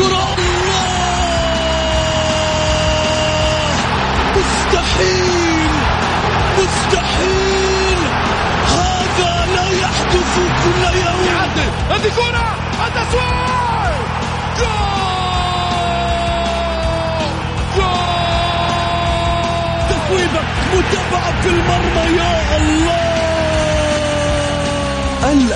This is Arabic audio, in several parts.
الكرة الله. مستحيل مستحيل. هذا لا يحدث كل يوم هذه كرة التسويق جول! جول! تسويبة متابعة في المرمى يا الله.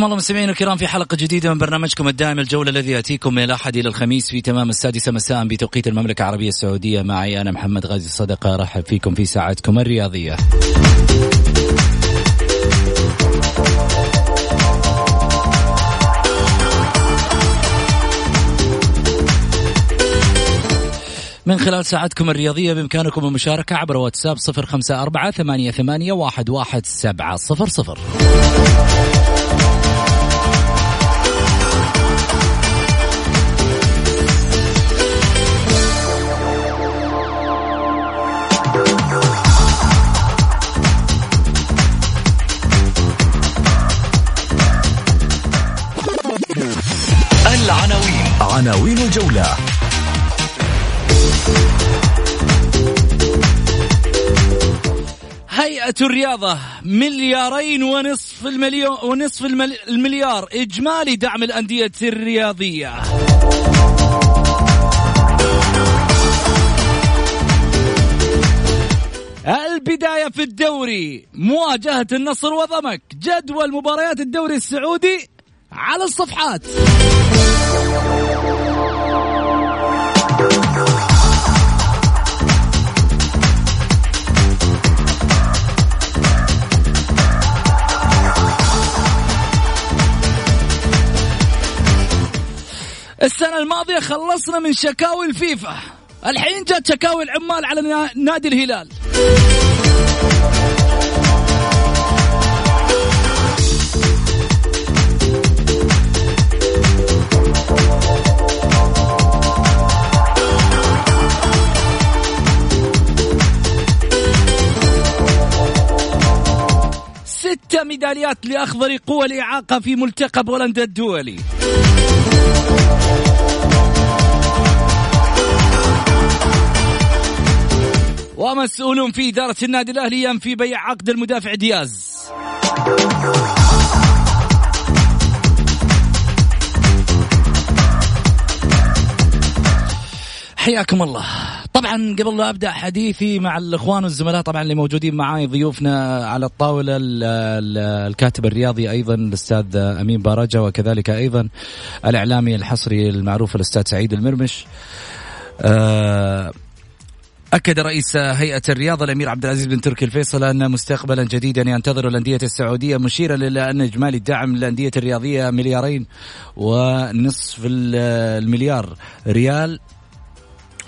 حياكم الله مستمعينا الكرام في حلقة جديدة من برنامجكم الدائم الجولة الذي يأتيكم من الأحد إلى الخميس في تمام السادسة مساء بتوقيت المملكة العربية السعودية. معي أنا محمد غازي الصدقة أرحب فيكم في ساعتكم الرياضية. من خلال ساعتكم الرياضية بإمكانكم المشاركة عبر واتساب صفر خمسة أربعة ثمانية, ثمانية واحد, واحد سبعة صفر صفر. عناوين الجولة. هيئة الرياضة مليارين ونصف المليون ونصف المل- المليار إجمالي دعم الأندية الرياضية. البداية في الدوري مواجهة النصر وضمك جدول مباريات الدوري السعودي على الصفحات. السنة الماضية خلصنا من شكاوي الفيفا. الحين جت شكاوي العمال على نا- نادي الهلال. ميداليات لأخضر قوى الإعاقة في ملتقى بولندا الدولي. ومسؤول في إدارة النادي الأهلي ينفي بيع عقد المدافع دياز. حياكم الله. طبعا قبل لا أبدأ حديثي مع الإخوان والزملاء طبعا اللي موجودين معاي ضيوفنا على الطاولة ال- ال- الكاتب الرياضي أيضا الأستاذ أمين بارجه وكذلك أيضا الإعلامي الحصري المعروف الأستاذ سعيد المرمش. آه، أكد رئيس هيئة الرياضة الأمير عبد العزيز بن تركي الفيصل أن مستقبلا جديدا ينتظر الأندية السعودية مشيرا إلى أن إجمالي الدعم للأندية الرياضية مليارين ونصف ال- المليار ريال.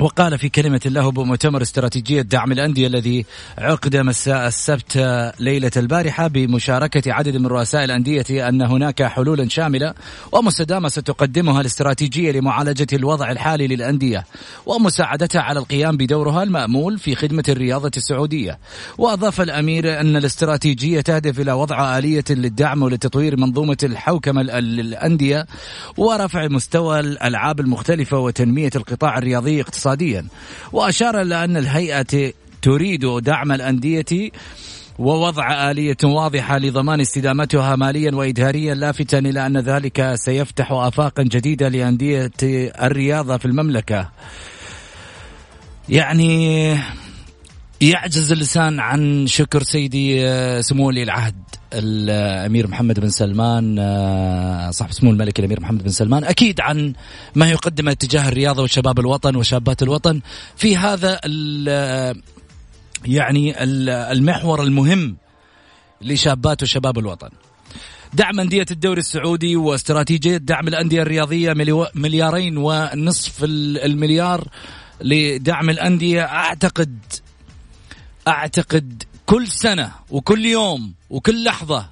وقال في كلمة له بمؤتمر استراتيجية دعم الأندية الذي عقد مساء السبت ليلة البارحة بمشاركة عدد من رؤساء الأندية أن هناك حلولا شاملة ومستدامة ستقدمها الاستراتيجية لمعالجة الوضع الحالي للأندية ومساعدتها على القيام بدورها المأمول في خدمة الرياضة السعودية. وأضاف الأمير أن الاستراتيجية تهدف إلى وضع آلية للدعم ولتطوير منظومة الحوكمة ال- للأندية ورفع مستوى الألعاب المختلفة وتنمية القطاع الرياضي اقتصاديا. وأشار إلى أن الهيئة تريد دعم الأندية ووضع آلية واضحة لضمان استدامتها ماليا وإداريا لافتا إلى أن ذلك سيفتح آفاقا جديدة لأندية الرياضة في المملكة. يعني يعجز اللسان عن شكر سيدي سمو ولي العهد. الأمير محمد بن سلمان آه، صاحب سمو الملك الأمير محمد بن سلمان أكيد عن ما يقدمه تجاه الرياضة وشباب الوطن وشابات الوطن في هذا ال يعني المحور المهم لشابات وشباب الوطن. دعم أندية الدوري السعودي واستراتيجية دعم الأندية الرياضية مليارين ونصف المليار لدعم الأندية أعتقد أعتقد كل سنة وكل يوم وكل لحظة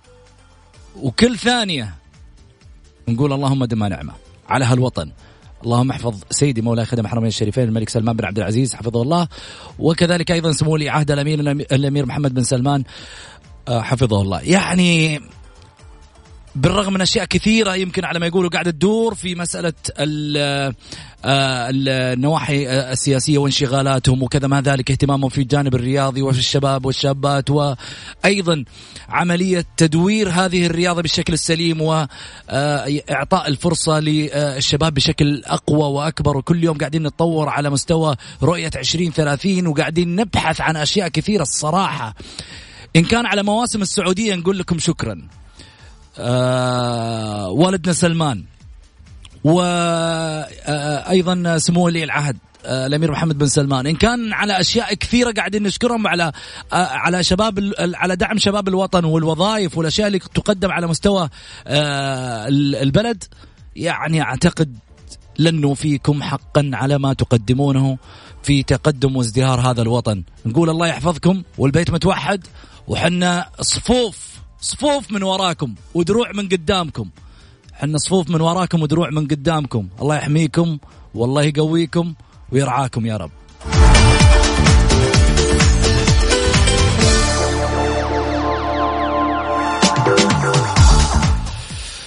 وكل ثانية نقول اللهم دم نعمة على هالوطن. اللهم احفظ سيدي مولاي خدم الحرمين الشريفين الملك سلمان بن عبد العزيز حفظه الله. وكذلك أيضا سمو لي عهد الأمير الأمير محمد بن سلمان آه، حفظه الله. يعني بالرغم من أشياء كثيرة يمكن على ما يقولوا قاعدة تدور في مسألة آه، النواحي السياسية وانشغالاتهم وكذا ما ذلك اهتمامهم في الجانب الرياضي وفي الشباب والشابات وأيضا عملية تدوير هذه الرياضة بالشكل السليم واعطاء الفرصة للشباب بشكل أقوى وأكبر. وكل يوم قاعدين نتطور على مستوى رؤية 2030 وقاعدين نبحث عن أشياء كثيرة الصراحة. إن كان على مواسم السعودية نقول لكم شكرا. آه والدنا سلمان وأيضا آه، سمو ولي العهد آه، الأمير محمد بن سلمان. إن كان على أشياء كثيرة قاعدين نشكرهم على على شباب على دعم شباب الوطن والوظائف والأشياء اللي تقدم على مستوى البلد يعني أعتقد لن نوفيكم حقا على ما تقدمونه في تقدم وازدهار هذا الوطن. نقول الله يحفظكم والبيت متوحد وحنا صفوف. صفوف من وراكم ودروع من قدامكم. حنا صفوف من وراكم ودروع من قدامكم. الله يحميكم والله يقويكم ويرعاكم يا رب.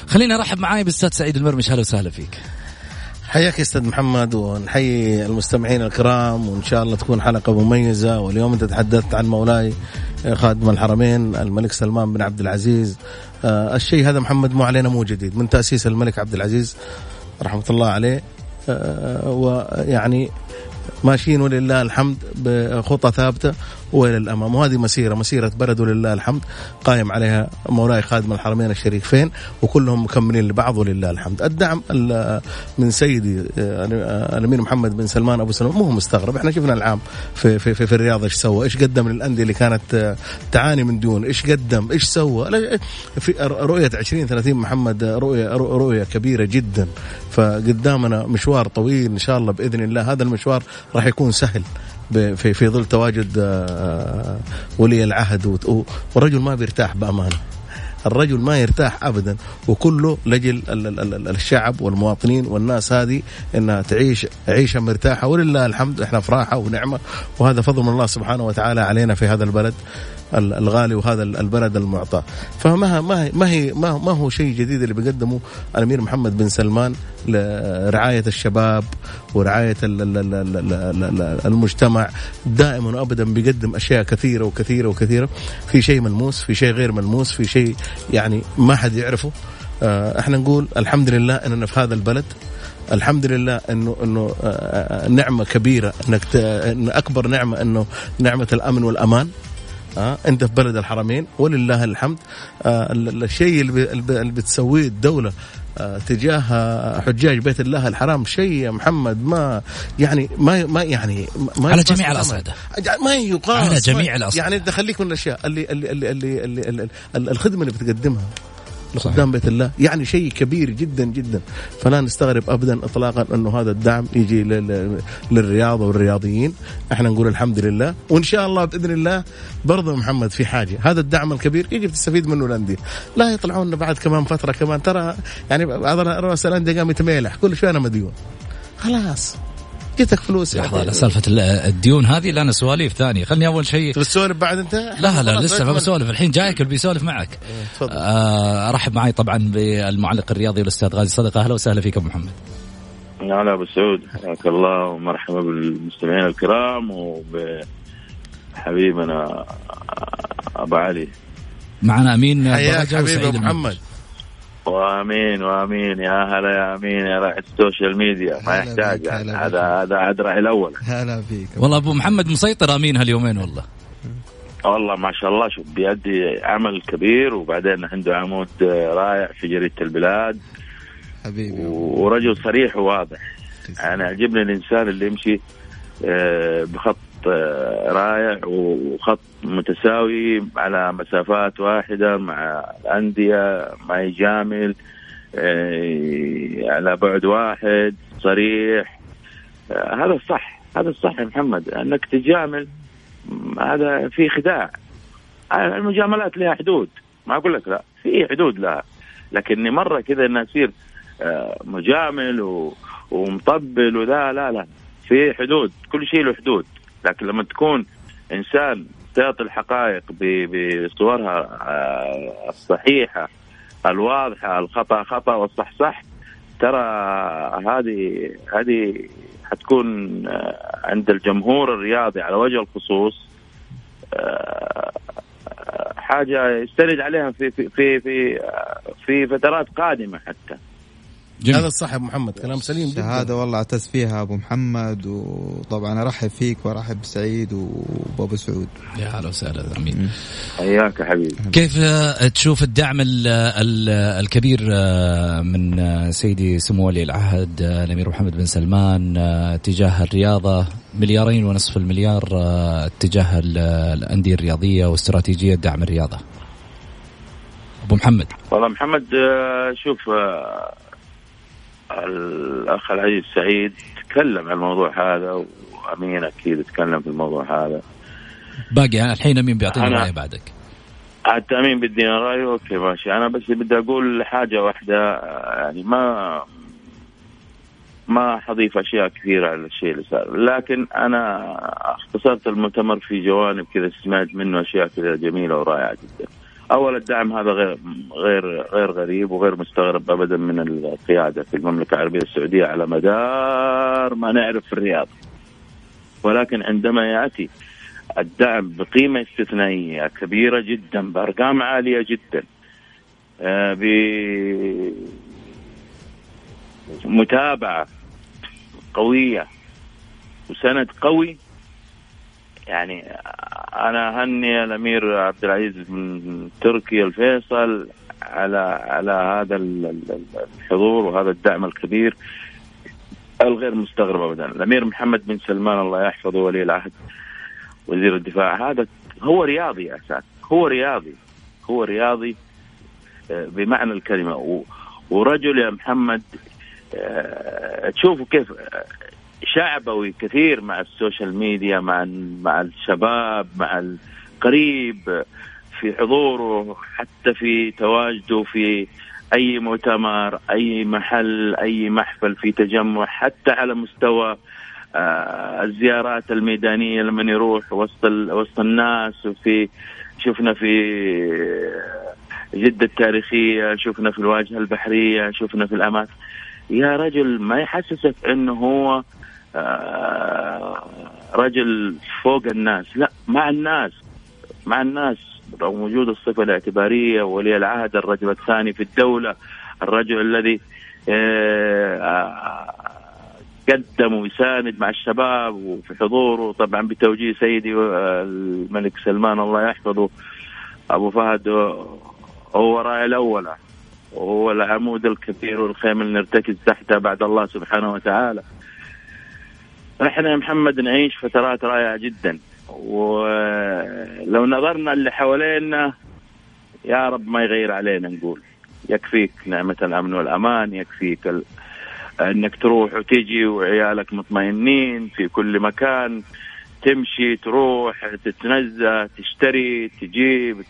خلينا ارحب معاي بالأستاذ سعيد المرمش. أهلا وسهلا فيك. حياك يا أستاذ محمد ونحيي المستمعين الكرام وإن شاء الله تكون حلقة مميزة واليوم أنت تحدثت عن مولاي خادم الحرمين الملك سلمان بن عبد العزيز. آه الشيء هذا محمد مو علينا مو جديد. من تأسيس الملك عبد العزيز رحمة الله عليه. آه ويعني ماشيين ولله الحمد بخطى ثابتة. وإلى الأمام. وهذه مسيرة مسيرة بلد ولله الحمد. قائم عليها مولاي خادم الحرمين الشريفين وكلهم مكملين لبعض ولله الحمد. الدعم من سيدي آه، الأمير محمد بن سلمان أبو سلمان مو مستغرب. إحنا شفنا العام في في في, في الرياض إيش سوى إيش قدم للأندية اللي كانت آه، تعاني من ديون إيش قدم إيش سوى. في رؤية 2030 محمد رؤية رؤية كبيرة جدا. فقدامنا مشوار طويل إن شاء الله بإذن الله. هذا المشوار راح يكون سهل. في في ظل تواجد آه، ولي العهد والرجل ما بيرتاح بأمانة. الرجل ما يرتاح ابدا وكله لجل الشعب والمواطنين والناس هذه إنها تعيش عيشة مرتاحة. ولله الحمد إحنا في راحه ونعمة. وهذا فضل من الله سبحانه وتعالى علينا في هذا البلد. الغالي وهذا البلد المعطى. فما ما ما هي ما, هو شيء جديد اللي بيقدمه الأمير محمد بن سلمان لرعاية الشباب ورعاية المجتمع. دائما وابدا بيقدم أشياء كثيرة وكثيرة وكثيرة. في شيء ملموس في شيء غير ملموس في شيء يعني ما حد يعرفه. آه، إحنا نقول الحمد لله إننا في هذا البلد. الحمد لله انه إنه آه، نعمة كبيرة إنك أكبر نعمة إنه نعمة الأمن والأمان. آه انت في بلد الحرمين. ولله الحمد. آه الشيء اللي بتسويه الدولة آه تجاه حجاج بيت الله الحرام شيء يا محمد ما يعني ما ما يعني ما على جميع الأصعدة. ما يقاس على جميع الأصعدة. يعني انت خليك من الأشياء اللي اللي اللي, اللي, اللي, اللي الخدمة اللي بتقدمها. لقدام بيت الله. يعني شيء كبير جدا جدا. فلا نستغرب ابدا اطلاقا أنه هذا الدعم يجي للرياضه والرياضيين. إحنا نقول الحمد لله. وإن شاء الله بإذن الله برضه محمد في حاجة. هذا الدعم الكبير يجب تستفيد منه الأندية. لا يطلعون بعد كمان فترة كمان. ترى يعني بعض رؤساء الأندية قام يتميلح كل شوي أنا مديون. خلاص. جتك فلوس لحظه على سالفة الديون هذه لنا سواليف ثانية. خلني أول شيء تسولف بعد أنت؟ لا لا لسه ما بسولف. الحين جايك اللي بيسولف معك. إيه، تفضل. آه ارحب معي طبعا بالمعلق الرياضي الاستاذ غازي صدقة. أهلا وسهلا فيك أبو محمد. هلا أبو سعود. حياك الله ومرحبا بالمستمعين الكرام وبحبيبنا أبو علي. معنا أمين حياك حبيبي محمد. وامين وامين. يا هلا يا امين يا راعي ال social media. ما يحتاج يعني. هذا هذا عاد راعي الأول. هلا فيك والله أبو محمد مسيطر أمين هاليومين والله. والله ما شاء الله شوف بيأدي عمل كبير وبعدين عنده عمود رائع في جريدة البلاد. حبيبي. ورجل صريح وواضح. أنا يعجبني الإنسان اللي يمشي آه، بخط آه، رائع وخط متساوي على مسافات واحدة مع الأندية ما يجامل آه، على بعد واحد صريح. آه، هذا الصح هذا الصح يا محمد أنك تجامل. هذا في خداع. المجاملات لها حدود. ما أقول لك لا في حدود لها. لكني مرة كذا تصير آه، مجامل. ومطبل وذا لا لا. في حدود كل شيء له حدود. لكن لما تكون إنسان تعطي الحقائق بصورها آه، الصحيحة الواضحة الخطأ خطأ والصح صح ترى هذه هذه حتكون آه، عند الجمهور الرياضي على وجه الخصوص آه، حاجة يستند عليها في في في في, في فترات قادمة حتى. جميل. هذا الصح يا أبو محمد كلام سليم جدا. شهادة والله أعتز فيها أبو محمد وطبعا أرحب فيك وأرحب بسعيد وبابو سعود. يا هلا وسهلا أمين. حياك يا حبيبي. كيف تشوف الدعم ال ال الكبير من سيدي سمو ولي العهد الأمير محمد بن سلمان تجاه الرياضة؟ مليارين ونصف المليار تجاه ال- الأندية الرياضية واستراتيجية دعم الرياضة. أبو محمد. والله محمد شوف الأخ العزيز سعيد تكلم عن الموضوع هذا وأمين أكيد تكلم في الموضوع هذا. باقي الحين مين بيعطينا أنا- رأي بعدك. حتى أمين بدينا رايه أوكي ماشي. أنا بس بدي أقول حاجة واحدة يعني ما ما حضيف أشياء كثيرة على الشيء اللي صار. لكن أنا اختصرت المؤتمر في جوانب كذا سمعت منه أشياء كذا جميلة ورائعة جدا. اول الدعم هذا غير غير غير غريب وغير مستغرب ابدا من القيادة في المملكة العربية السعودية على مدار ما نعرف في الرياض. ولكن عندما يأتي الدعم بقيمة استثنائية كبيرة جدا بأرقام عالية جدا آه، بمتابعه قوية وسند قوي يعني أنا هني الأمير عبد العزيز من تركيا الفيصل على على هذا ال- ال- الحضور وهذا الدعم الكبير الغير مستغرب ابدا. الأمير محمد بن سلمان الله يحفظه ولي العهد وزير الدفاع. هذا هو رياضي يا أساس هو رياضي هو رياضي آه، بمعنى الكلمة. ورجل يا محمد آه، تشوفوا كيف آه، شعبوي كثير مع السوشيال ميديا مع مع الشباب مع القريب في حضوره حتى في تواجده في أي مؤتمر أي محل أي محفل في تجمع حتى على مستوى آه، الزيارات الميدانية لما يروح وسط وسط الناس وفي شفنا في جدة التاريخية شفنا في الواجهة البحرية شفنا في الأماكن. يا رجل ما يحسسك إنه هو آه، رجل فوق الناس. لا مع الناس مع الناس. رغم وجود الصفة الاعتبارية ولي العهد الرجل الثاني في الدولة الرجل الذي آه، آه، قدم ويساند مع الشباب وفي حضوره. طبعا بتوجيه سيدي آه، الملك سلمان الله يحفظه أبو فهد آه، هو راعي الأولى وهو العمود الكبير والخيم اللي نرتكز تحته بعد الله سبحانه وتعالى. إحنا يا محمد نعيش فترات رائعة جدا. ولو نظرنا اللي حوالينا يا رب ما يغير علينا نقول. يكفيك نعمة الأمن والأمان يكفيك ال... أنك تروح وتجي وعيالك مطمئنين في كل مكان. تمشي تروح تتنزه تشتري تجيب.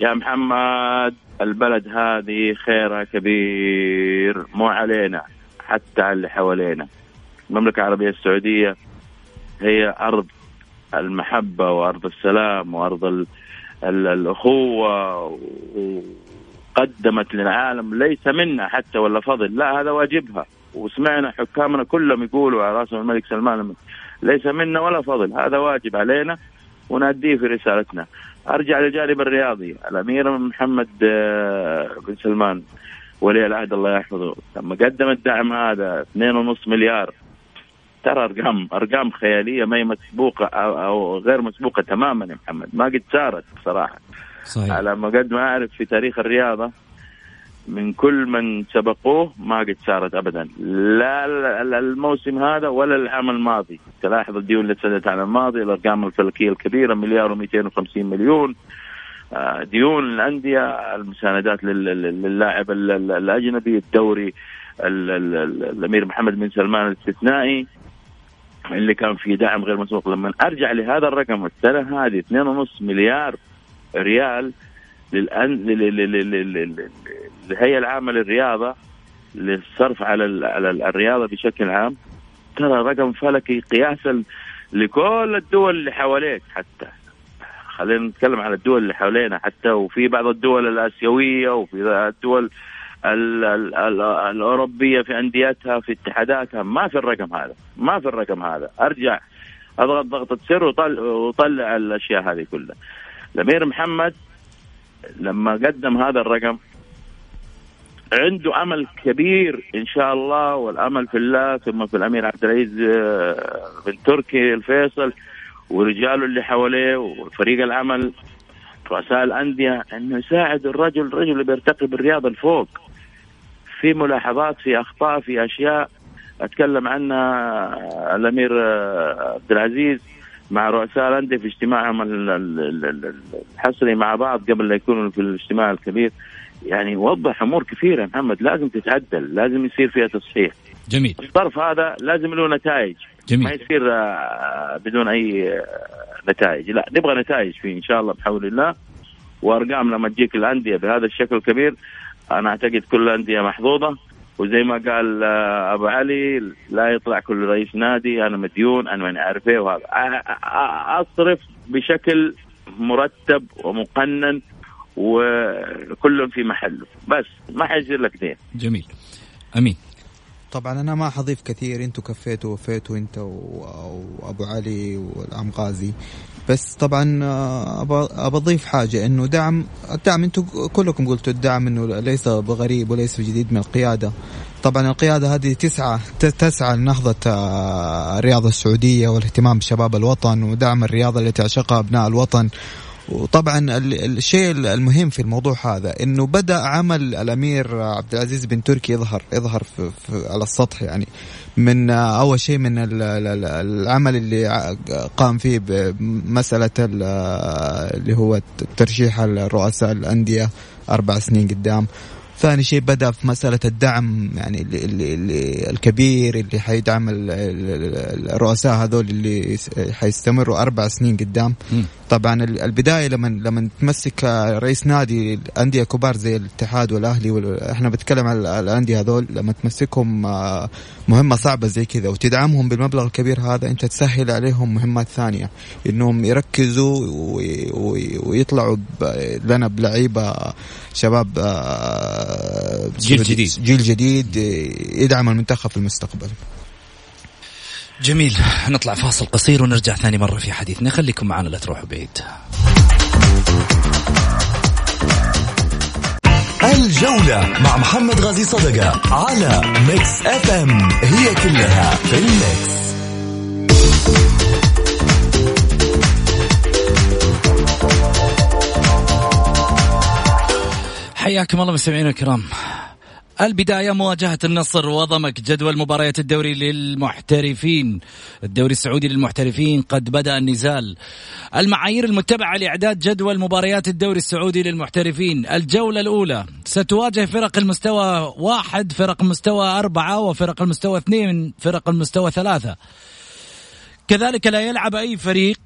يا محمد البلد هذه خيرها كبير. مو علينا حتى على اللي حوالينا. المملكة العربية السعودية هي أرض المحبة وأرض السلام وأرض ال ال الأخوة وقدمت للعالم ليس منا حتى ولا فضل. لا هذا واجبها. وسمعنا حكامنا كلهم يقولوا على رأسهم الملك سلمان ليس منا ولا فضل. هذا واجب علينا ونأديه في رسالتنا. أرجع للجانب الرياضي. الأمير محمد بن سلمان ولي العهد الله يحفظه لما قدم الدعم هذا 2.5 مليار ترى أرقام أرقام خيالية ما هي مسبوقة أو, غير مسبوقة تماما يا محمد. ما قد صارت بصراحة. صحيح. على ما قد ما أعرف في تاريخ الرياضة من كل من سبقوه ما قد صارت ابدا. لا ال- الموسم هذا ولا العام الماضي. تلاحظ الديون اللي سدت على الماضي الأرقام الفلكية الكبيرة مليار و250 مليون. آه، ديون الأندية المساندات لل- لل- للاعب ال- ال- الأجنبي الدوري ال- ال- ال- الأمير محمد بن سلمان الاستثنائي. اللي كان في دعم غير مسبوق. لما أرجع لهذا الرقم السنة هذه 2.5 مليار ريال للأن... لل- لل- لل- لل- لل- للهيئة العامة للرياضة للصرف على ال... على ال- الرياضة بشكل عام. ترى رقم فلكي قياسا لكل الدول اللي حواليك حتى. خلينا نتكلم على الدول اللي حوالينا حتى وفي بعض الدول الآسيوية وفي الدول ال ال ال الأوروبية في أنديتها في اتحاداتها. ما في الرقم هذا. ما في الرقم هذا. أرجع أضغط ضغطة سر وطل وطلع الأشياء هذه كلها. الأمير محمد لما قدم هذا الرقم عنده أمل كبير إن شاء الله والأمل في الله ثم في الأمير عبد العزيز آه، بن تركي الفيصل ورجاله اللي حواليه وفريق العمل رؤساء الأندية إنه يساعد الرجل الرجل اللي بيرتقي بالرياضه الفوق. في ملاحظات في أخطاء في أشياء أتكلم عنها الأمير آه، عبد العزيز مع رؤساء الأندية في اجتماعهم ال- ال- ال- الحصري مع بعض قبل لا يكونوا في الاجتماع الكبير. يعني وضح أمور كثيرة محمد لازم تتعدل لازم يصير فيها تصحيح. جميل. الصرف هذا لازم له نتائج. ما جميل يصير آه، بدون أي آه، نتائج. لا نبغى نتائج فيه إن شاء الله بحول الله. وأرقام لما تجيك الأندية بهذا الشكل الكبير أنا أعتقد كل الأندية محظوظة وزي ما قال آه، أبو علي لا يطلع كل رئيس نادي أنا مديون أنا ماني عارف إيه وهذا أصرف بشكل مرتب ومقنن وكل في محله. بس ما حيصير لك دين جميل. أمين. طبعا أنا ما حضيف كثير أنتوا كفيتوا وفيتوا انت وأبو علي والعم غازي. بس طبعا آه، أبى اضيف حاجة إنه دعم الدعم أنتوا كلكم قلتوا الدعم إنه ليس بغريب وليس جديد من القيادة. طبعا القيادة هذه تسعى تسعى لنهضة آه، الرياضة السعودية والاهتمام بشباب الوطن ودعم الرياضة التي تعشقها أبناء الوطن. وطبعا ال- الشيء المهم في الموضوع هذا إنه بدأ عمل الأمير عبد العزيز بن تركي يظهر يظهر في في على السطح يعني. من أول شيء من ال- ال- ال- العمل اللي قام فيه بمساله ال- اللي هو ترشيح الرؤساء الأندية أربع سنين قدام. ثاني شيء بدأ في مسألة الدعم يعني اللي اللي الكبير اللي حيدعم ال- ال- الرؤساء هذول اللي حيستمروا أربع سنين قدام. طبعا ال- البداية لما لما تمسك رئيس نادي انديه كبار زي الاتحاد والأهلي وال- إحنا بنتكلم عن ال- الأندية هذول لما تمسكهم آه، مهمة صعبة زي كذا وتدعمهم بالمبلغ الكبير هذا أنت تسهل عليهم مهمات ثانية إنهم يركزوا وي- وي- ويطلعوا ب- لنا بلعيبة شباب آه، جيل جديد. جيل جديد يدعم المنتخب في المستقبل. جميل نطلع فاصل قصير ونرجع ثاني مرة في حديثنا. خليكم معنا لا تروحوا بعيد. الجولة مع محمد غازي صدقة على Mix FM. هي كلها في ال Mix. حياكم الله مستمعينا الكرام. البداية مواجهة النصر وضمك جدول مباريات الدوري للمحترفين. الدوري السعودي للمحترفين قد بدأ النزال. المعايير المتبعة لإعداد جدول مباريات الدوري السعودي للمحترفين. الجولة الأولى ستواجه فرق المستوى واحد فرق المستوى أربعة وفرق المستوى اثنين فرق المستوى ثلاثة. كذلك لا يلعب أي فريق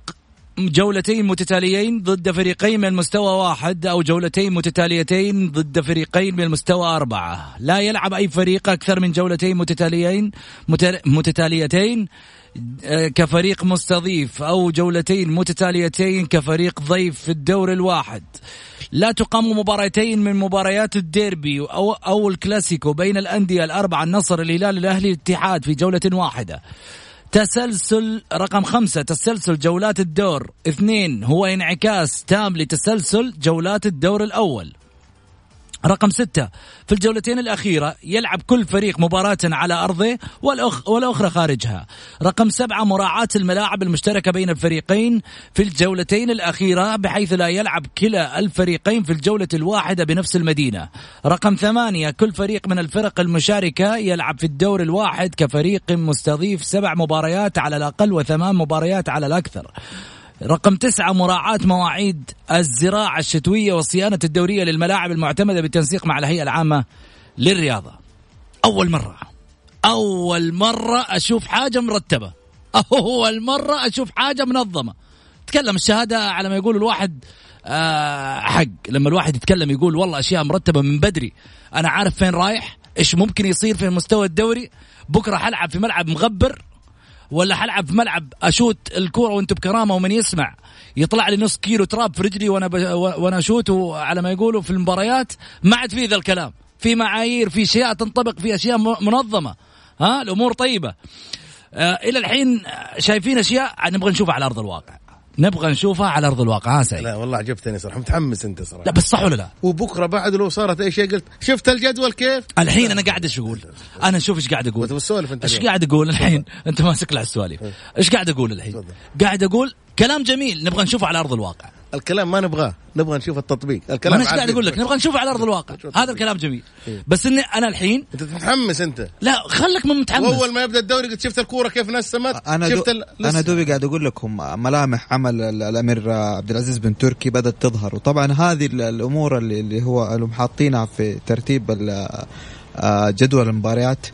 جولتين متتاليين ضد فريقين من المستوى واحد أو جولتين متتاليتين ضد فريقين من المستوى أربعة. لا يلعب أي فريق أكثر من جولتين متتاليين مت- متتاليتين آه، كفريق مستضيف أو جولتين متتاليتين كفريق ضيف في الدور الواحد. لا تقام مباراتين من مباريات الديربي أو, أو الكلاسيكو بين الأندية الأربعة النصر الهلال الأهلي الاتحاد في جولة واحدة. تسلسل رقم خمسة تسلسل جولات الدور. اثنين هو انعكاس تام لتسلسل جولات الدور الأول. رقم ستة. في الجولتين الأخيرة يلعب كل فريق مباراة على أرضه والأخ والأخرى خارجها. رقم سبعة مراعاة الملاعب المشتركة بين الفريقين في الجولتين الأخيرة بحيث لا يلعب كلا الفريقين في الجولة الواحدة بنفس المدينة. رقم ثمانية كل فريق من الفرق المشاركة يلعب في الدور الواحد كفريق مستضيف سبع مباريات على الأقل وثمان مباريات على الأكثر. رقم تسعة مراعاة مواعيد الزراعة الشتوية والصيانة الدورية للملاعب المعتمدة بالتنسيق مع الهيئة العامة للرياضة. أول مرة أول مرة أشوف حاجة مرتبة. أول مرة أشوف حاجة منظمة. تكلم الشهادة على ما يقول الواحد آه حق. لما الواحد يتكلم يقول والله أشياء مرتبة من بدري. أنا عارف فين رايح إيش ممكن يصير في المستوى الدوري. بكرة حلعب في ملعب مغبر. ولا حلعب في ملعب أشوت الكورة وأنت بكرامة ومن يسمع. يطلع لي نص كيلو تراب في رجلي وأنا. وأنا أشوت على ما يقولوا في المباريات ما عاد في ذا الكلام. في معايير في أشياء تنطبق في أشياء منظمة. ها الأمور طيبة. آه إلى الحين شايفين أشياء نبغى نشوفها على أرض الواقع. نبغى نشوفها على أرض الواقع. ها سعيد لا والله عجبتني صراحة. متحمس أنت صراحة. لا بس صح ولا لا؟ وبكرة بعد لو صارت أي شيء قلت شفت الجدول كيف؟ الحين أنا قاعد إيش أقول؟ أنا شوف إيش قاعد أقول. وتسولف أنت إيش قاعد أقول الحين؟ أنت ماسك لها السواليف. إيش قاعد أقول الحين؟ قاعد أقول كلام جميل. نبغى نشوفه على أرض الواقع. الكلام ما نبغاه. نبغى نشوف التطبيق. الكلام أنا قاعد أقول لك؟ نبغى نشوفه على أرض الواقع. هذا الكلام جميل. إيه. بس إني أنا الحين أنت تتحمس أنت. لا خلك من متحمس. وأول ما يبدأ الدوري قلت شفت الكورة كيف نسمت أنا شفت دو ال... أنا دوبي قاعد أقول لكم ملامح عمل الأمير عبد العزيز بن تركي بدأت تظهر. وطبعا هذه الأمور اللي, اللي هو اللي حاطينها في ترتيب آه، جدول المباريات.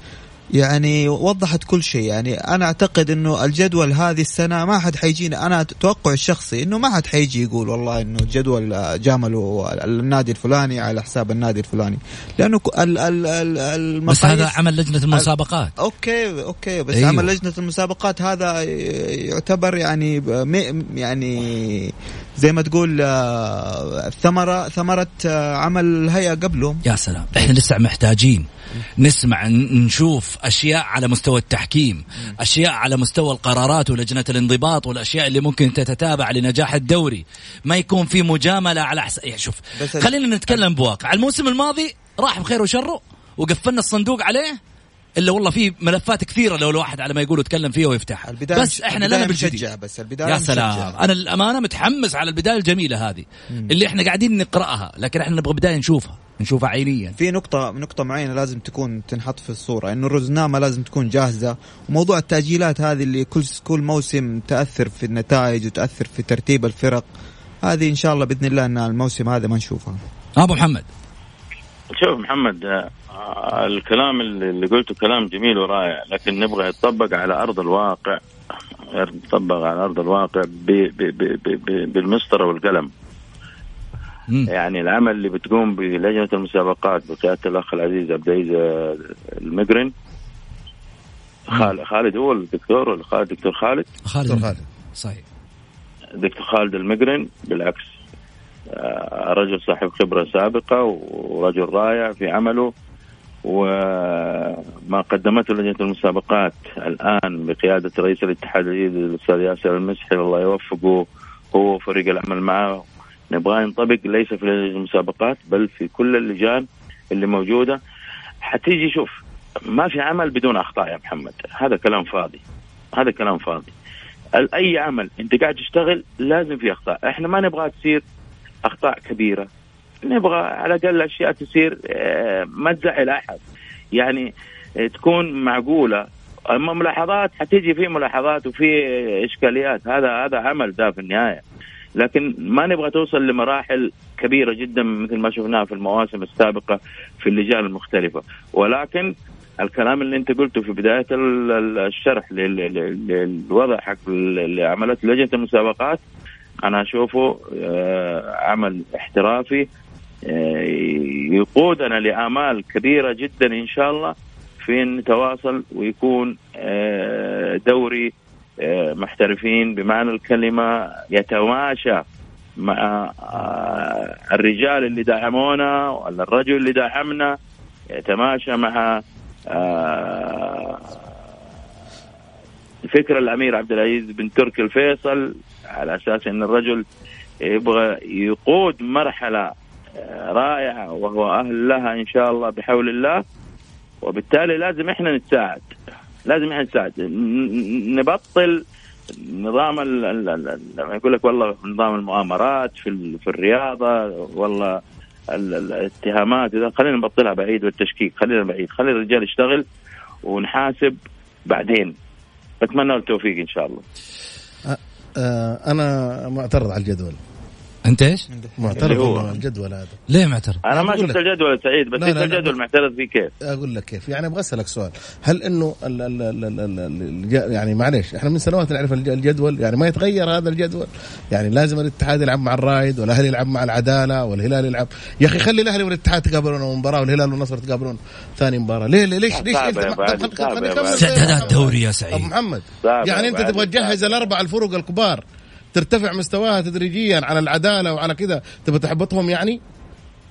يعني وضحت كل شيء. يعني أنا أعتقد إنه الجدول هذه السنة ما حد حيجينا. أنا توقع الشخصي إنه ما حد حيجي يقول والله إنه الجدول جاملوا النادي الفلاني على حساب النادي الفلاني. لأنه ال ال ال بس هذا عمل لجنة المسابقات. أوكي أوكي بس أيوه. عمل لجنة المسابقات هذا يعتبر يعني يعني زي ما تقول آه، ثمرة ثمرة آه، عمل الهيئة قبله يا سلام. إحنا لسه محتاجين نسمع نشوف أشياء على مستوى التحكيم أشياء على مستوى القرارات ولجنة الانضباط والأشياء اللي ممكن تتتابع لنجاح الدوري. ما يكون في مجاملة على حساب يعني شوف خلينا نتكلم بواقع. الموسم الماضي راح بخير وشره وقفلنا الصندوق عليه إلا والله في ملفات كثيرة لو الواحد على ما يقول يتكلم فيها ويفتحها بس إحنا لنا بالجديد بس البداية يا سلام مشجع. أنا الأمانة متحمس على البداية الجميلة هذه مم. اللي إحنا قاعدين نقرأها لكن إحنا نبغى بداية نشوفها نشوفها عينيا في نقطة نقطة معينة لازم تكون تنحط في الصورة إنه الرزنامة لازم تكون جاهزة وموضوع التأجيلات هذه اللي كل كل موسم تأثر في النتائج وتأثر في ترتيب الفرق هذه إن شاء الله بإذن الله إن الموسم هذا ما نشوفها. أبو محمد شوف محمد الكلام اللي قلته كلام جميل ورائع لكن نبغى يتطبق على أرض الواقع يتطبق على أرض الواقع بالمسطرة والقلم. يعني العمل اللي بتقوم بلجنة المسابقات بقياده الأخ العزيز عبد العزيز المقرن. خالد خالد هو الدكتور ولا خالد. دكتور خالد؟ خالد خالد. صحيح. دكتور خالد المقرن بالعكس. آه، رجل صاحب خبرة سابقة ورجل رائع في عمله وما قدمته لجنة المسابقات الآن بقيادة رئيس الاتحاد الاستاذ ياسر المسحي الله يوفقه هو وفريق العمل معه. نبغاه ينطبق ليس في لجنة المسابقات بل في كل اللجان اللي موجودة. حتيجي شوف ما في عمل بدون أخطاء يا محمد. هذا كلام فاضي. هذا كلام فاضي. أي عمل أنت قاعد تشتغل لازم في أخطاء. إحنا ما نبغاها تصير أخطاء كبيرة. نبغى على الأقل اشياء تصير آه، ما تزعل أحد. يعني آه، تكون معقولة. أما ملاحظات حتيجي في ملاحظات وفي إشكاليات. هذا هذا عمل ذا في النهاية. لكن ما نبغى توصل لمراحل كبيرة جدا مثل ما شفناها في المواسم السابقة في اللجان المختلفة. ولكن الكلام اللي أنت قلته في بداية الشرح للوضع حق عملته لجنة المسابقات أنا أشوفه آه، عمل احترافي آه، يقودنا لامال كبيرة جدا إن شاء الله في نتواصل ويكون آه، دوري محترفين بمعنى الكلمة يتماشى مع الرجال اللي دعمونا ولا الرجل اللي دعمنا يتماشى مع فكر الأمير عبد العزيز بن تركي الفيصل على أساس إن الرجل يبغى يقود مرحلة آه، رائعة وهو أهل لها إن شاء الله بحول الله. وبالتالي لازم إحنا نتساعد لازم إحنا نتساعد. ن- نبطل نظام لما يقول لك والله نظام المؤامرات في في الرياضة والله ال- ال- الاتهامات إذا خلينا نبطلها بعيد والتشكيك خلينا بعيد خلي الرجال يشتغل ونحاسب بعدين. بتمنى التوفيق إن شاء الله. أنا معترض على الجدول. انت إيش؟ معترض. على الجدول هذا ليه معترض؟ أنا ما أقول شفت لك. الجدول سعيد بس انت. الجدول معترض فيه كيف؟ أقول لك كيف يعني أبغى أسألك سؤال هل إنه ال ال ال ال ال ال الج- يعني معليش إحنا من سنوات نعرف الج- الجدول يعني ما يتغير هذا الجدول يعني لازم الاتحاد يلعب مع الرايد والأهلي يلعب مع العدالة والهلال يلعب يا أخي خلي الأهلي والاتحاد تقابلون مباراة والهلال والنصر تقابلون ثاني مباراة ليه ليه ليش ليش أنت صعبة خليني يا يا أبو سعيد محمد يعني أنت تبغى تجهز الأربع الفرق الكبار ترتفع مستواها تدريجيا على العدالة وعلى كذا تبغى تحبطهم يعني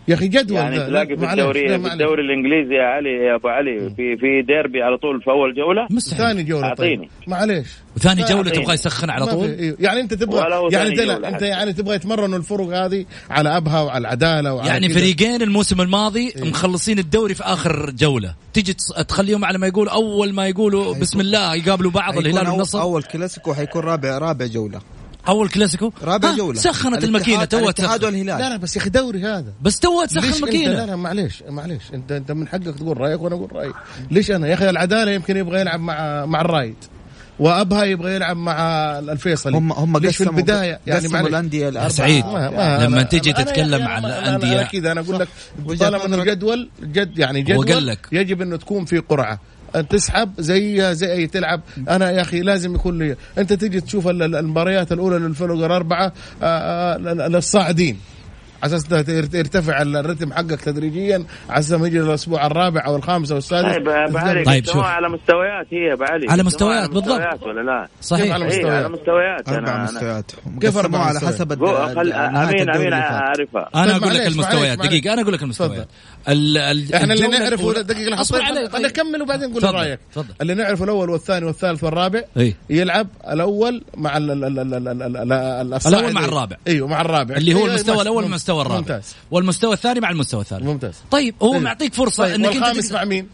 يا أخي جدول يعني. تلاقي في الدوري في. الدوري الإنجليزي يا علي يا أبو علي في في ديربي على طول في أول جولة مستحيل ثاني جولة طيب أعطيني. معلش وثاني لا، جوله. تبغى يسخن على طول إيه. يعني أنت تبغى يعني انت أنت. يعني تبغى يتمرنوا الفرق هذه على أبها وعلى العدالة وعلى يعني كذا. فريقين الموسم الماضي مخلصين الدوري في آخر جولة تيجي تخليهم على ما يقول أول ما يقولوا بسم الله يقابلوا بعض الهلال والنصر أول كلاسيكو حيكون رابع رابع جولة أول كلاسيكو؟ رابع ها، جولة. سخنت الماكينة توها الاتحاد تسخن والهلال. لا لا بس يا أخي دوري هذا. بس ليش تسخن انت لا الماكينه لا معليش معليش. انت أنت من حقك تقول رأيك وأنا أقول رأيي. ليش أنا؟ يا أخي العدالة يمكن يبغى يلعب مع مع الرايد. وأبها يبغى يلعب مع الفيصلي. هم هم ليش في البداية؟ يعني معلش. الأندية يا الاربعه سعيد ما ما لما أنا- تتكلم عن. أنا كذا أنا أقول لك طالما إنه. الجدول جد يعني جدول. يجب انه تكون في قرعة. أن تسحب زي زي اي تلعب. أنا يا أخي لازم يكون لي. أنت تيجي تشوف ال- ال- المباريات الأولى للفرق الأربعة آه، آه، للصاعدين. على أساس يرتفع الرتم حقك تدريجيا على أساس يجي الأسبوع الرابع أو الخامس أو السادس. طيب أبو طيب شوف. على مستويات هي أبو علي. على مستويات بالضبط. ولا لا؟ صحيح. إيه، على مستويات. على مستويات أربع مستويات. كيف أربع على حسب أمين أمين أعرفها. أنا أقول لك المستويات. دقيقة أنا أقول لك المستويات. إحنا اللي نعرفه دقيقة لحظه حطيت خلينا نكمل وبعدين نقول رأيك. اللي نعرفه الأول والثاني والثالث والرابع يلعب الأول مع الأول مع الرابع. إيوه مع الرابع. اللي هو إيوه، المستوى الأول والمستوى الرابع. ممتاز. والمستوى الثاني مع المستوى الثالث. ممتاز. طيب هو إيه. معطيك فرصة طيب إنك أنت مع مين؟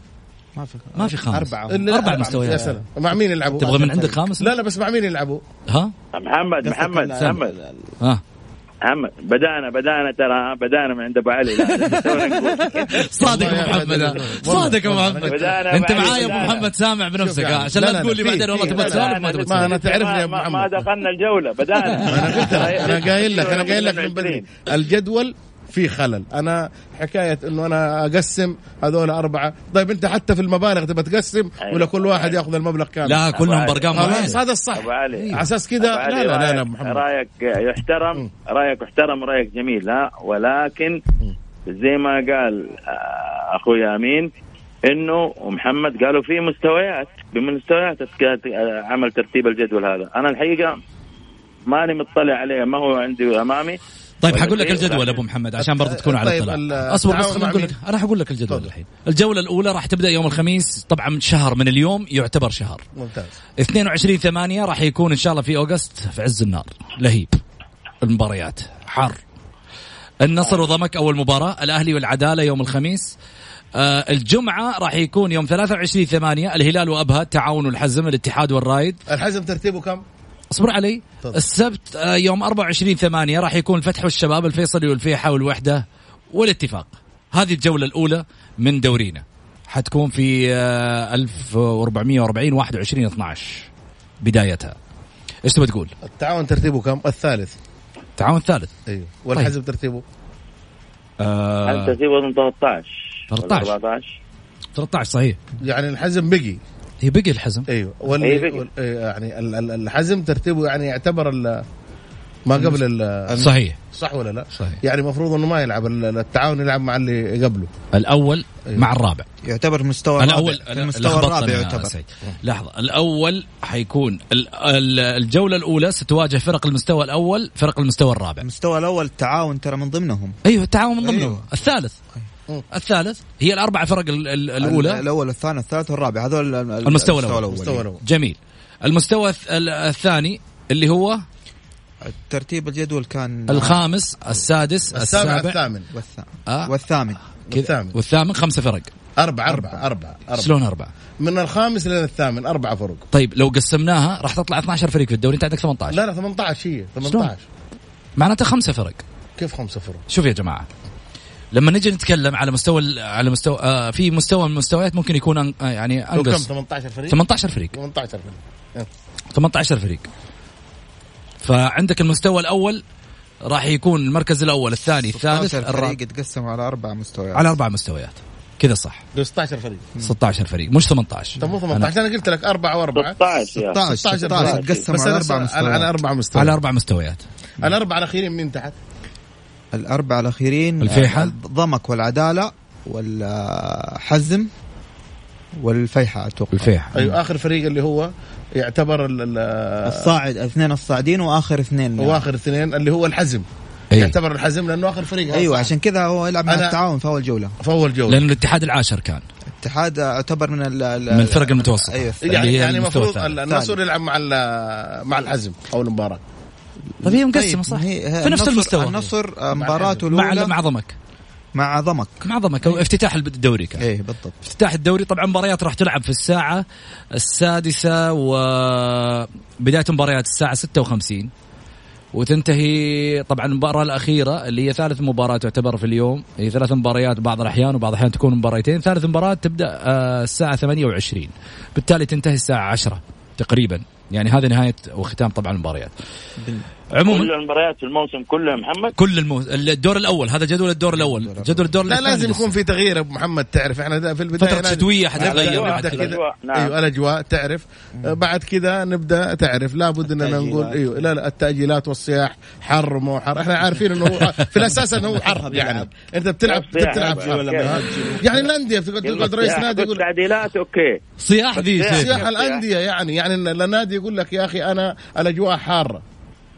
ما في ما في خامس. اللي- أربع مستويات. يا سلام. مع مين يلعبوا؟ تبغى من عندك خامس؟ لا لا بس مع مين يلعبوا؟ ها؟ محمد محمد محمد. ها. محمد بدانا بدانا ترى بدانا من عند أبو علي لا تونا نقول. صادق أبو يا محمد. صادق أبو. محمد بدانا أنت معايا أبو. محمد سامع بنفسك عشان لا، تقول لي بعدين والله تبغى تسولف ما تبغى ما أنا تسولف تعرفني يا ما- أبو ما محمد. دخلنا الجولة بدانا أنا قلت لك أنا قايل لك أنا قايل لك من بدري 22. الجدول في خلل. أنا حكاية إنه أنا أقسم هذول أربعة. طيب أنت حتى في المبالغ تبى تقسم أيوة. ولا كل واحد يأخذ المبلغ كامل؟ لا كلهم. بأرقام خلاص. هذا الصح. أبو علي. على أساس كذا لا لا لا لا رأيك- محمد. رأيك يحترم رأيك يحترم ورأيك جميل لا. ولكن زي ما قال آه، أخوي آمين إنه ومحمد قالوا في مستويات. بمستويات عمل ترتيب الجدول هذا. أنا الحقيقة ماني مطلع عليه ما هو عندي أمامي. طيب ولا حقول لك شيء، الجدول أبو محمد عشان برضه تكون على طيب، اطلاع أصبر بس خليني أقول؟ لك أنا حقول لك الجدول تفضل. الحين. الجولة الأولى راح تبدأ يوم الخميس طبعا شهر من اليوم يعتبر شهر. ممتاز. 22 8 راح يكون إن شاء الله في أوغست في عز النار. لهيب. المباريات. حر النصر وضمك أول مباراة الأهلي والعدالة يوم الخميس. آه الجمعة راح يكون يوم 23 8 الهلال وأبها التعاون والحزم الاتحاد والرايد. الحزم ترتيبه كم؟ اصبر علي. تفضل. السبت آه، يوم 24 8 راح يكون الفتح والشباب الفيصلي والفيحة والوحدة والاتفاق. هذه الجولة الأولى من دورينا. حتكون في آه، 1440 21 12 بدايتها. إيش تبغى تقول؟ التعاون ترتيبه كم؟ الثالث. تعاون ثالث أيوه. والحزم ترتيبه؟ آه انت في وزن 13 13. 14 13 صحيح. يعني الحزم بقي. هي بقي الحزم. أيوه. واللي بقي. وال- إيه يعني ال- ال- الحزم ترتيبه يعني يعتبر ال- ما قبل ال- صحيح. صح ولا لا؟ صحيح. يعني المفروض إنه ما يلعب ال- التعاون يلعب مع اللي قبله. الأول أيوه. مع الرابع. يعتبر مستوى الأول المستوى الرابع يعتبر. سعيد. لحظة. الأول حيكون ال- ال- الجولة الأولى ستواجه فرق المستوى الأول فرق المستوى الرابع. المستوى الأول التعاون ترى من ضمنهم. أيوه التعاون من ضمنه أيوه. الثالث. الثالث هي الأربع فرق ال- ال- الأولى. الأول الثاني الثالث والرابع. هذول ال- ال- المستوى الأول. المستوى الأول. جميل. المستوى الث- ال- الثاني اللي هو ترتيب الجدول كان الخامس السادس السابع السابع. الثامن. والثامن آه. والثامن. كذا. والثامن. والثامن خمسة فرق. أربعة أربعة أربعة. أربعة شلون أربعة؟ من الخامس إلى الثامن أربعة فرق. طيب لو قسمناها راح تطلع 12 فريق في الدوري انت عندك 18 لا لا 18 هي 18 معناته خمسة فرق. كيف خمسة فرق؟ شوف يا جماعة. لما نجي نتكلم على مستوى ال- على مستوى آه في مستوى من المستويات ممكن يكون أن آه يعني لو كم؟ أنقص. 18 فريق؟ 18 فريق. 18 فريق. 18 فريق. فعندك المستوى الأول راح يكون المركز الأول الثاني الثالث 16 الرابع. فريق يتقسموا على أربع مستويات. على أربع مستويات. كذا صح. لو 16 فريق. 16 فريق. مش 18 طب مو 18 أنا قلت لك أربعة وأربعة 16 يا 16 16 16 فريق. يتقسموا بس على أربع سأ- على على مستويات. أربع مستويات. على أربع مستويات. الأخيرين من تحت؟ الاربعه الأخيرين الفيحة؟ الضمك والعدالة والحزم والفيحة أتوقع. الفيح أيوة آخر فريق اللي هو يعتبر ال- ال- الصاعد اثنين الصاعدين وآخر اثنين. واخر اثنين اللي هو الحزم. أي. يعتبر الحزم لأنه آخر فريق. أيوه صح. عشان كذا هو يلعب مع التعاون في أول جولة. في أول جولة. لأن الاتحاد العاشر كان. الاتحاد يعتبر من ال- ال- من الفرق المتوسطة. أيوه. اللي يعني يعني المفروض. النصر يلعب مع ال- مع الحزم أو المباراه طيب هي طيب، مقسمة صح. هي- هي في نفس المستوى. النصر آه، مباراته مع الأولى مع ضمك. مع ضمك. مع ضمك أو افتتاح الدوري كان. إيه بالضبط. افتتاح الدوري طبعا مباريات راح تلعب في الساعة السادسة وبداية مباريات الساعة 56 وتنتهي طبعا المباراة الأخيرة اللي هي ثالث مباراة تعتبر في اليوم. هي ثلاث مباريات بعض الأحيان وبعض الأحيان تكون مباريتين. ثالث مباراة تبدأ آه، الساعة 28 بالتالي تنتهي الساعة 10 تقريبا. يعني هذه نهاية وختام طبعا المباريات. عموما. كل المباريات في الموسم كله يا محمد؟ كل المو... الدور الأول هذا جدول الدور الأول. جدول الدور لا لازم. يكون في تغيير أبو محمد تعرف إحنا في البداية فترة لازم- شتوية حتتغير، نعم. أيوه الأجواء تعرف. بعد كذا نبدأ تعرف لابد إننا نقول أيوه لا لا التأجيلات والصياح حر مو حر. إحنا عارفين إنه هو في الأساس إنه هو حر يعني. أنت بتلعب بتلعب يعني الأندية تقعد رئيس نادي يقول تعديلات أوكي. صياح ذي صياح. الأندية يعني. يعني إن النادي يقول لك يا أخي أنا الأجواء حارة.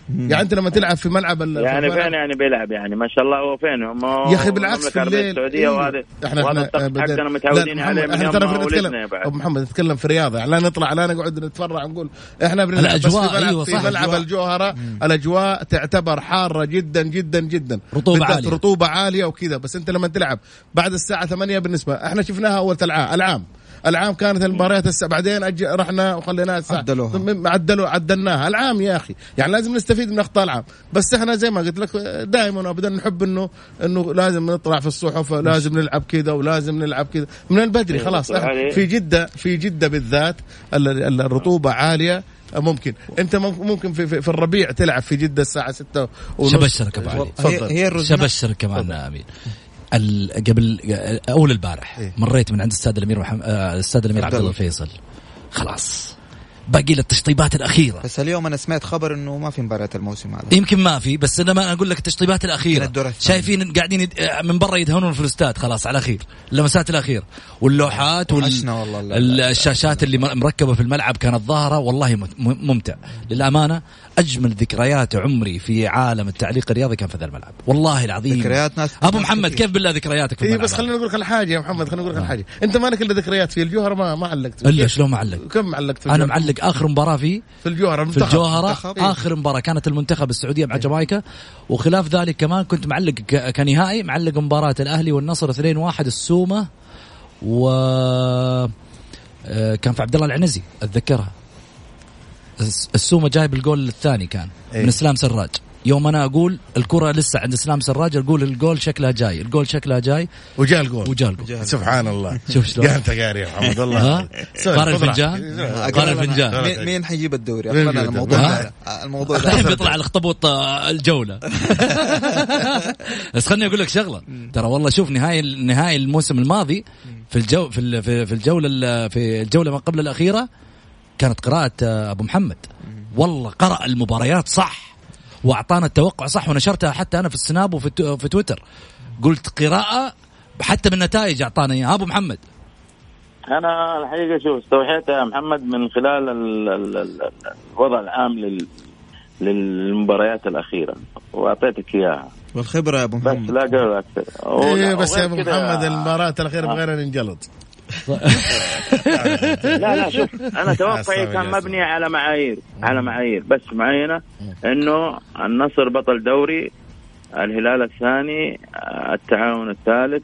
يعني انت لما تلعب في ملعب يعني فين يعني بيلعب يعني؟ ما شاء الله هو فين؟ هم يا أخي بالعكس في الليل. السعودية إيوه. وهذا إحنا وهذا إحنا حقنا متعودين عليه محمد، من إحنا ترى بعد. أبو محمد نتكلم في رياضة. لا نطلع لا نقعد نتفرع نقول إحنا بنلعب بس في الأجواء، ملعب أيوة في ملعب. الجوهرة. الأجواء تعتبر حارة جدا جدا جدا. رطوبة بالذات عالية. رطوبة عالية وكذا. بس أنت لما تلعب بعد الساعة 8 بالنسبة إحنا شفناها أول العام العام كانت المباريات الساعة بعدين أج... رحنا وخليناها الساعة عدلوها. عدلوا عدلناها. العام يا أخي. يعني لازم نستفيد من أخطاء العام. بس إحنا زي ما قلت لك دائما وابدا نحب انه إنه لازم نطلع في الصحف لازم نلعب كذا ولازم نلعب كذا. من البدري خلاص. إحنا عليه. في جده في جدة بالذات ال- ال- الرطوبة عالية. ممكن. أنت مم- ممكن في, في, في الربيع تلعب في جدة الساعة 6 ونص. شبشرك أبو علي. هي, تفضل. هي الرزنة شبشر كمان آمين. قبل أول البارح إيه. مريت من عند الاستاذ الأمير محمد آه، الاستاذ الأمير عبد الله الفيصل. خلاص. باقي له التشطيبات الأخيرة. بس اليوم أنا سمعت خبر إنه ما في مباريات الموسم هذا. يمكن ما في بس أنا ما أقول لك التشطيبات الأخيرة. من الدور الثاني. شايفين قاعدين يد... من برا يدهنون في الأستاد خلاص على خير. اللمسات الاخيره واللوحات وال... والله ال- ال- الشاشات اللي مركبة في الملعب كانت ظاهرة والله ممتع. للأمانة أجمل ذكريات عمري في عالم التعليق الرياضي كان في هذا الملعب. والله العظيم. ذكريات ناس أبو ناس محمد. كيف بالله ذكرياتك في اي الملعب؟ بس خليني أقول لك على حاجة يا محمد خليني أقول لك على حاجة أنت ما لك إلا ذكريات في الجوهره ما ما علقت. إلا شلون معلق كم علقت؟ أنا الجوهرة؟ معلق آخر مباراة فيه. في الجوهرة في منتخب. إيه. آخر مباراة كانت المنتخب السعودية مع جامايكا. وخلاف ذلك كمان كنت معلق كنهائي معلق مباراة الأهلي والنصر 2-1 السومة. و آه، كان في عبد الله العنزي أتذكرها. الس- السومة جايب الجول الثاني كان إيه. من إسلام سراج. يوم أنا أقول الكرة لسه عند اسلام سراج أقول الجول شكلها جاي الجول شكلها جاي. وجاء الجول. وجاء الجول. سبحان الله. شوف شلون. يا أنت قاري يا محمد والله راحتك. الفنجان؟ قارئ الفنجان. مين, حيجيب الدوري؟ الموضوع الموضوع الحين ده بيطلع الاخطبوط آه، الجولة. بس خليني أقول لك شغلة. ترى والله شوف نهايه نهاية الموسم الماضي في الجو في في في الجولة ال- في الجولة ما قبل الأخيرة كانت قراءة آه، أبو محمد. والله قرأ المباريات صح. وأعطانا التوقع صح ونشرتها حتى أنا في السناب وفي في تويتر. قلت قراءة حتى بالنتائج أعطانا إياها. أبو محمد. أنا الحقيقة شوف استوحيتها يا محمد من خلال ال ال ال الوضع العام لل للمباريات الأخيرة وأعطيتك إياها. والخبرة يا أبو بس محمد. لا قبل أكثر إيه بس يا أبو محمد المباراة الأخيرة بغير ننجلط لا لا شوف أنا توقعي كان مبني على معايير على معايير. بس معينه إنه النصر بطل دوري الهلال الثاني التعاون الثالث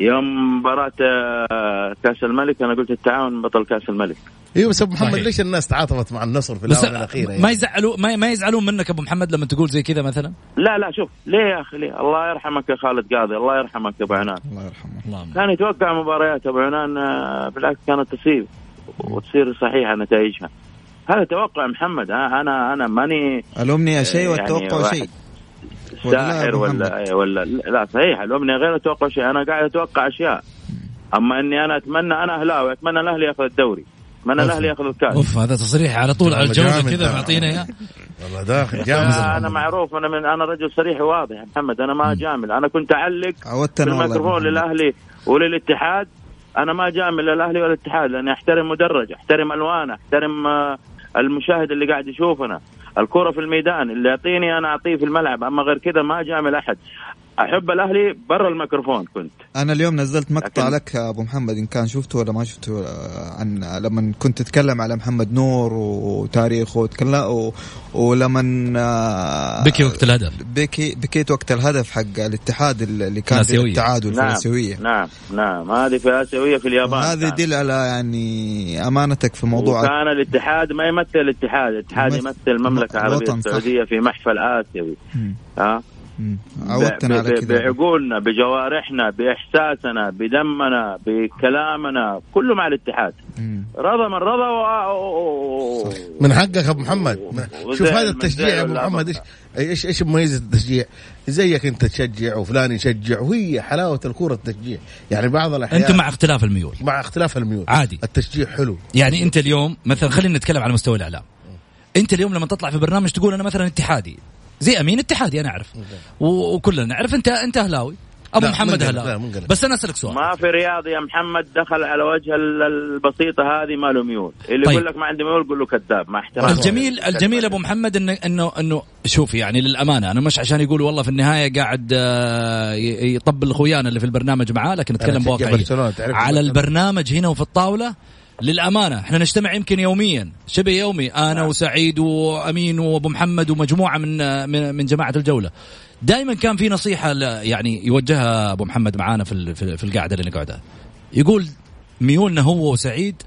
يوم مباراة آه، كأس الملك أنا قلت التعاون بطل كأس الملك. أيوه بس أبو محمد صحيح. ليش الناس تعاطفت مع النصر في الاونه الاخيره ما يعني؟ يزعلوا ما, ما يزعلون منك أبو محمد لما تقول زي كذا مثلا؟ لا لا شوف ليه يا أخي ليه؟ الله يرحمك يا خالد قاضي الله يرحمك يا أبو عنان. الله يرحمه. اللهم كان يتوقع مباريات أبو عنان آه، بالعكس كانت تصيب وتصير صحيحة نتائجها. هذا توقع محمد أنا أنا ماني الأمنية شيء يعني والتوقع واحد. شيء. ساحر ولا ولا لا صحيح الأمنية غير أتوقع شيء. أنا قاعد أتوقع أشياء. أما إني أنا أتمنى أنا أهلاوي أتمنى الأهلي ياخذ الدوري. أتمنى. الأهلي ياخذ الكاس. أوف هذا تصريح على طول على الجوله كذا. معطينا إياه. والله داخل أنا جامد. معروف أنا من أنا رجل صريح وواضح يا محمد. أنا ما اجامل أنا كنت أعلق محمد. للأهلي وللاتحاد. أنا ما جامل الاهلي والاتحاد لأني أحترم مدرج أحترم ألوانه أحترم آه، المشاهد اللي قاعد يشوفنا. الكرة في الميدان اللي يعطيني أنا أعطيه في الملعب أما غير كذا ما جامل أحد. أحب الأهلي برا الميكروفون كنت أنا اليوم نزلت مقطع لكن- لك يا أبو محمد إن كان شفته ولا ما شفته عن لما كنت تتكلم على محمد نور وتاريخه وتكلم و- ولما آه، بكي وقت الهدف بكي بكيت وقت الهدف حق الاتحاد اللي كان الآسيوية. التعادل في نعم الاسيويه نعم نعم هذه في اسيويه في اليابان هذا كانت. يدل على يعني أمانتك في موضوع وكان الاتحاد ما يمثل الاتحاد الاتحاد يمثل- المملكة العربية. السعودية في محفل آسيوي. ها. عودتنا على كذا بعقولنا بجوارحنا بإحساسنا بدمنا بكلامنا كله مع الاتحاد. مم. رضا من رضا و... و... من حقك يا أبو محمد. شوف هذا التشجيع يا أبو محمد إيش. إيش إيش مميزة التشجيع؟ زيك أنت تشجع وفلان يشجع وهي حلاوة الكورة التشجيع. يعني بعض الاحيان انت مع اختلاف الميول. مع اختلاف الميول. عادي. التشجيع حلو. يعني أنت اليوم مثلا خلينا نتكلم على مستوى الإعلام. أنت اليوم لما تطلع في برنامج تقول أنا مثلا اتحادي. زي أمين اتحادي أنا أعرف. و- وكلنا نعرف انت أنت اهلاوي أبو لا، محمد اهلاوي. بس أنا أسألك سؤال. ما في رياضي يا محمد دخل على وجه ال- البسيطة هذه ما له ميول. اللي طيب. يقول لك ما عندي ميول قول له كذاب مع احترامي الجميل الجميل أبو محمد انه انه إنه شوف يعني للأمانة أنا مش عشان يقول والله في النهاية قاعد آه، يطبل اخويانا اللي في البرنامج معاه لكن أشجع بواقعية. على. البرنامج هنا وفي الطاولة للأمانة إحنا نجتمع يمكن يوميا. شبه يومي أنا وسعيد وأمين وأبو محمد ومجموعة من آه، من من جماعة الجولة. دائما كان في نصيحة يعني يوجهها أبو محمد معانا في في القعده اللي نقعدها. يقول ميولنا هو وسعيد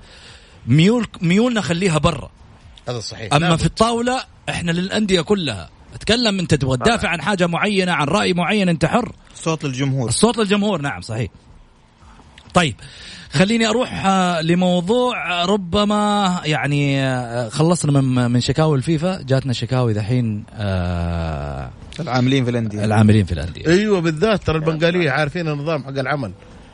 ميول ميولنا خليها برا. هذا صحيح. أما. في الطاولة إحنا للأندية كلها. اتكلم أنت تبغى تدافع عن حاجة معينة عن رأي معين أنت حر. صوت للجمهور. الصوت للجمهور نعم صحيح. طيب خليني أروح آه، لموضوع آه، ربما يعني آه، خلصنا من من شكاوي الفيفا جاتنا شكاوي دحين آه، العاملين في الأندية. العاملين في الأندية. أيوه بالذات ترى البنغالية عارفين النظام حق العمل.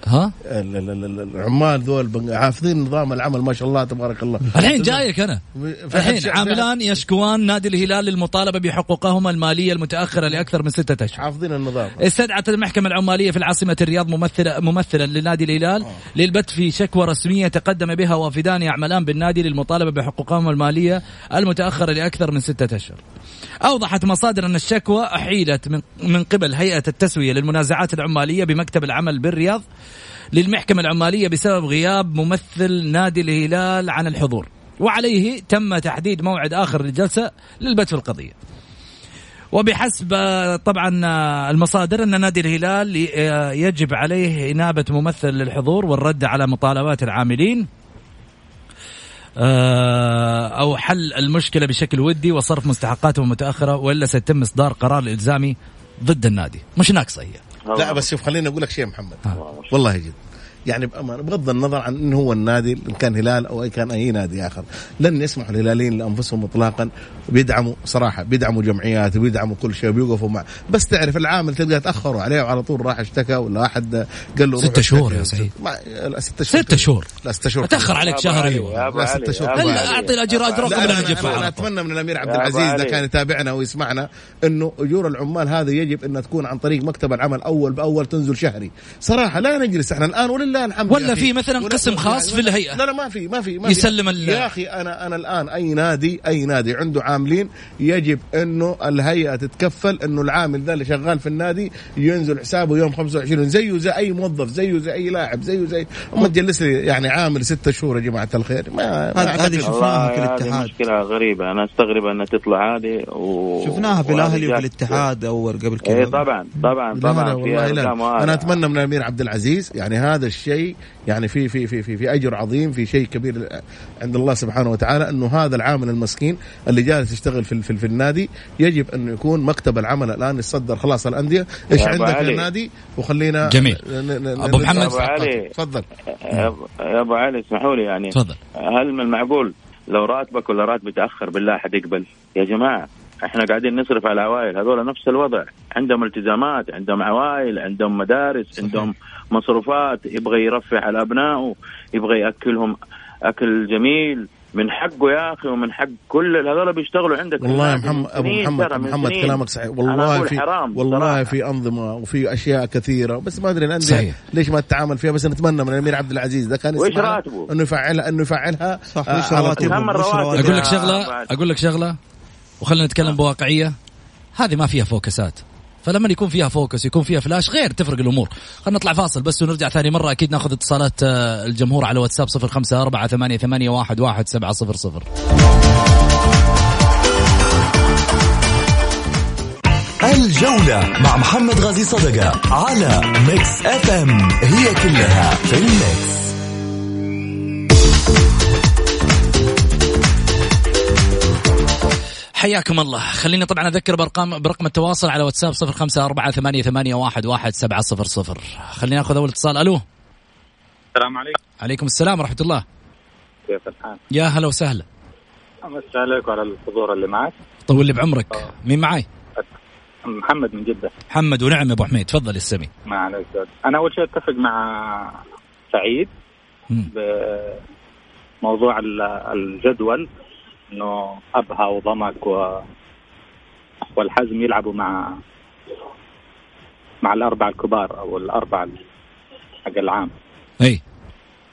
ها؟ ال- ال- ال- ال- العمال ذول حافظين نظام العمل ما شاء الله تبارك الله. الحين جايك أنا. الحين عاملان يشكوان نادي الهلال للمطالبة بحقوقهما المالية المتأخرة لأكثر من ستة أشهر. حافظين النظام. استدعت المحكمة العمالية في العاصمة الرياض ممثلا ممثلا لنادي الهلال. للبت في شكوى رسمية تقدم بها وافدان يعملان بالنادي للمطالبة بحقوقهم المالية المتأخرة لأكثر من ستة أشهر. أوضحت مصادر أن الشكوى أحيلت من من قبل هيئة التسوية للمنازعات العمالية بمكتب العمل بالرياض للمحكمة العمالية بسبب غياب ممثل نادي الهلال عن الحضور. وعليه تم تحديد موعد آخر للجلسة للبت في القضية. وبحسب طبعا المصادر أن نادي الهلال يجب عليه إنابة ممثل للحضور والرد على مطالبات العاملين آه، أو حل المشكلة بشكل ودي وصرف مستحقاتهم متأخرة وإلا سيتم إصدار قرار إلزامي ضد النادي مش ناقصه هي لا بس شوف خليني أقول لك شيء يا محمد آه. والله جد يعني بأمانة بغض النظر عن إنه هو النادي إن كان هلال أو أي كان أي نادي آخر. لن يسمحوا الهلاليين لأنفسهم اطلاقا بيدعموا صراحة بيدعموا جمعيات وبيدعموا كل شيء وبيوقفوا مع. بس تعرف العامل تلقى تأخروا عليه وعلى طول راح اشتكى ولا أحد قال له روح ستة شهور. يا سعيد. ما لا ستة شهور. ستة شهور. لا ستة شهور. أتأخر عليك شهر أيوه. لا، ستة شهور. أعطي الأجر اجر لا قبل أنا, أن نجي أنا, أنا في أتمنى من الأمير عبد العزيز إذا. كان يتابعنا ويسمعنا إنه أجور العمال هذا يجب إنها تكون عن طريق مكتب العمل أول بأول تنزل شهري. صراحة لا نجلس إحنا الآن ولا ولله الحمد ولا في مثلا قسم خاص في الهيئة؟ لا لا ما في ما في ما يسلم في يا أخي أنا أنا الآن أي نادي أي نادي عنده عاملين يجب إنه الهيئة تتكفل إنه العامل ذا اللي شغال في النادي ينزل حسابه يوم 25 زيه زي أي موظف زيه زي أي لاعب زيه زي ما تجلس لي يعني عامل ستة شهور يا جماعة الخير. ما هذه شفناها في الاتحاد. مشكلة غريبة. أنا أستغرب أنها تطلع هذه و... شفناها في الأهلي وفي الاتحاد أول قبل كذا. اي طبعا طبعا طبعا لا. أنا أتمنى من الأمير عبد العزيز يعني هذا الشيء يعني في في في في, في أجر عظيم في شيء كبير عند الله سبحانه وتعالى أنه هذا العامل المسكين اللي جالس يشتغل في, في, في النادي يجب انه يكون مكتب العمل الآن يتصدر خلاص الأندية. إيش عندك في النادي وخلينا جميل. أبو محمد. أبو علي. تفضل. يا أبو علي اسمحوا لي يعني. تفضل. هل من المعقول لو راتبك ولا راتب يتأخر بالله حد يقبل؟ يا جماعة. إحنا قاعدين نصرف على العوائل هذول نفس الوضع. عندهم التزامات عندهم عوائل عندهم مدارس صحيح. عندهم مصروفات. يبغى يرفع على أبنائه يبغى يأكلهم أكل جميل. من حقه يا أخي ومن حق كل هذول بيشتغلوا عندك. والله يا محمد أبو محمد محمد كلامك صحيح. والله في حرام والله صراحة. في أنظمة وفي أشياء كثيرة. بس ما أدري الانديه ليش ما تتعامل فيها؟ بس نتمنى من الأمير عبد العزيز. إذا كان وش راتبه؟ انه يفعلها انه يفعلها صح وش رواتبه أقول لك شغله أقول لك شغلة؟ وخلينا نتكلم بواقعية. هذه ما فيها focus ات. فلما يكون فيها focus يكون فيها فلاش غير تفرق الأمور. خلينا نطلع فاصل بس ونرجع ثاني مرة. أكيد ناخذ اتصالات الجمهور على واتساب صفر خمسة أربعة ثمانية, ثمانية واحد, واحد سبعة صفر صفر. الجولة مع محمد غازي صدقة على Mix FM. هي كلها في ال Mix. حياكم الله. خليني طبعا أذكر بأرقام برقم التواصل على واتساب صفر خمسة أربعة ثمانية, ثمانية واحد, واحد سبعة صفر صفر. خليني أخذ أول اتصال. ألو؟ السلام عليكم. عليكم السلام ورحمة الله. كيف الحال؟ يا هلا وسهلا. أمسي عليك وعلى الحضور اللي معك. طول لي بعمرك. أوه. مين معاي؟ محمد من جدة. محمد ونعم يا أبو حميد. تفضل يا سمي ما عليك. أنا أول شيء أتفق مع سعيد بموضوع الجدول. إنه ابها وضمك و... والحزم يلعبوا مع مع الأربعة الكبار أو الأربعة حق العام. إي.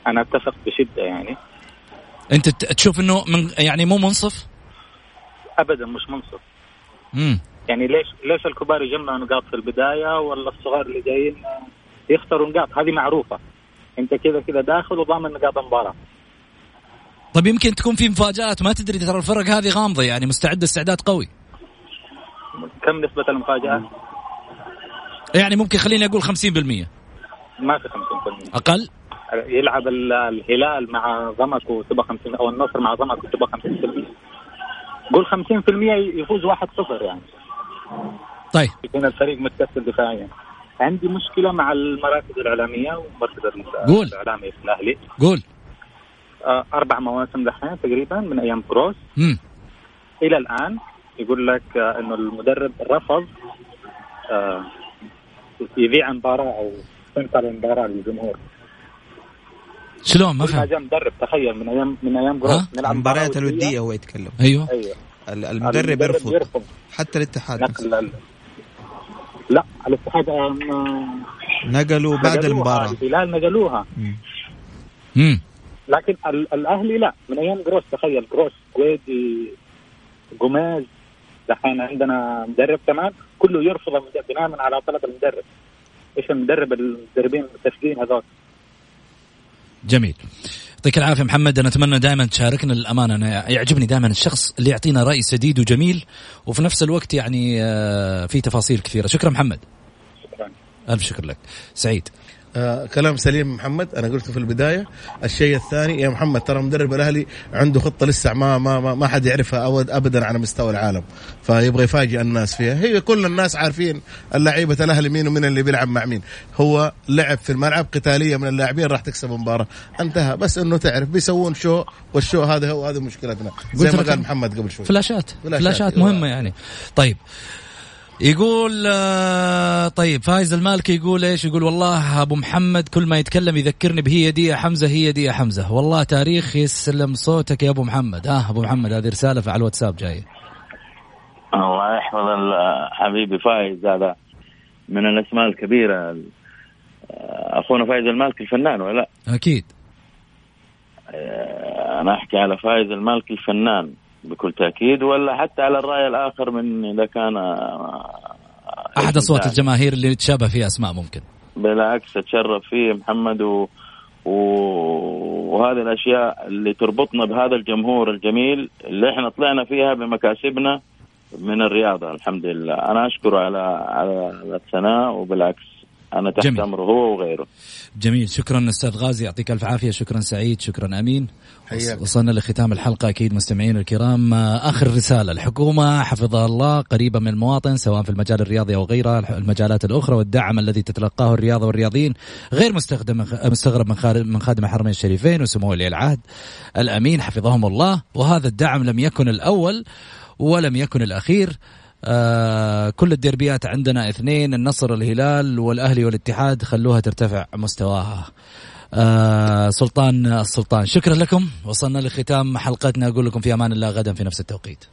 أنا أتفق بشدة يعني. أنت تشوف إنه من يعني مو منصف؟ ابدا مش منصف. امم يعني ليش ليش الكبار يجمعوا نقاط في البداية ولا الصغار اللي جايين؟ يخسروا نقاط. هذه معروفة. أنت كذا كذا داخل وضامن نقاط المباراة. طيب يمكن تكون في مفاجآت ما تدري ترى الفرق هذه غامضة يعني مستعدة استعداد قوي. كم نسبة المفاجأة؟ يعني ممكن خليني أقول 50% ما في 50% أقل؟ يلعب الهلال مع ضمك وتبقى 50 أو النصر مع ضمك وتبقى 50% قول 50% يفوز 1-0 يعني. طيب. يكون الفريق متكسر دفاعيا. عندي مشكلة مع المراكز الإعلامية ومركز قول. الإعلامي في الأهلي. قول. أربع مواسم دحين تقريبا من أيام كروس. إلى الآن يقول لك إنه المدرب رفض يذيع مباراة أو تنقل المباراه للجمهور. شلون؟ ما فهمت؟ جاء مدرب تخيل من أيام من أيام كروس. نلعب المباريات الودية هو يتكلم. أيوه. أيوه. المدرب يرفض, يرفض. حتى الاتحاد نقل لا الاتحاد نقلوا بعد المباراة. الهلال نقلوها. امم لكن الأهلي لا. من أيام جروس تخيل. جروس كويدي جوميز. دحين عندنا مدرب كمان. كله يرفض بناء على طلب المدرب. إيش المدرب المدربين المتفقين هذول؟ جميل. يعطيك العافية محمد. أنا اتمنى دائما تشاركنا للامانه أنا يعجبني دائما الشخص اللي يعطينا رأي سديد وجميل. وفي نفس الوقت يعني في تفاصيل كثيرة. شكرا محمد. شكرا. ألف شكر لك. سعيد. آه كلام سليم محمد أنا قلته في البداية. الشيء الثاني يا محمد ترى مدرب الأهلي عنده خطة لسه ما ما ما, ما حد يعرفها ابدا على مستوى العالم. فيبغى يفاجئ الناس فيها. هي كل الناس عارفين اللعيبة الأهلي مين ومين اللي بيلعب مع مين. هو لعب في الملعب قتالية من اللاعبين راح تكسب المباراه انتهى. بس إنه تعرف بيسوون show وال show هذا هو هذه مشكلتنا. زي ما قال محمد قبل شوي. flash ات. flash ات, flash ات مهمة يعني. طيب. يقول طيب فايز المالكي يقول إيش؟ يقول والله أبو محمد كل ما يتكلم يذكرني بهيا دي يا حمزة هيا دي يا حمزة. والله تاريخ يسلم صوتك يا أبو محمد. آه أبو محمد هذه رسالة على الواتساب جاية. الله يحفظ حبيبي فايز هذا من الأسماء الكبيرة. آه، أخونا فايز المالكي الفنان ولا؟ لا؟ أكيد. آه، أنا أحكي على فايز المالكي الفنان. بكل تأكيد ولا حتى على الرأي الآخر من إذا كان آه، أحد أصوات الجماهير اللي تشابه فيها أسماء ممكن. بالعكس اتشرف فيه محمد و... و... وهذه الأشياء اللي تربطنا بهذا الجمهور الجميل اللي إحنا طلعنا فيها بمكاسبنا من الرياضة الحمد لله. أنا اشكره على على الثناء وبالعكس أنا تحت جميل. امره هو وغيره. جميل. شكرا أستاذ غازي يعطيك ألف عافية. شكرا سعيد. شكرا أمين. حياك. وصلنا لختام الحلقة. أكيد مستمعين الكرام آخر رسالة. الحكومة حفظها الله قريبة من المواطن سواء في المجال الرياضي أو غيرها المجالات الأخرى والدعم الذي تتلقاه الرياضة والرياضيين غير مستخدم مستغرب من من خادم الحرمين الشريفين وسمو ولي العهد الأمين حفظهم الله. وهذا الدعم لم يكن الأول ولم يكن الأخير. آه، كل الديربيات عندنا اثنين النصر الهلال والأهلي والاتحاد خلوها ترتفع مستواها. آه، سلطان السلطان. شكرا لكم. وصلنا لختام حلقتنا. أقول لكم في أمان الله غدا في نفس التوقيت.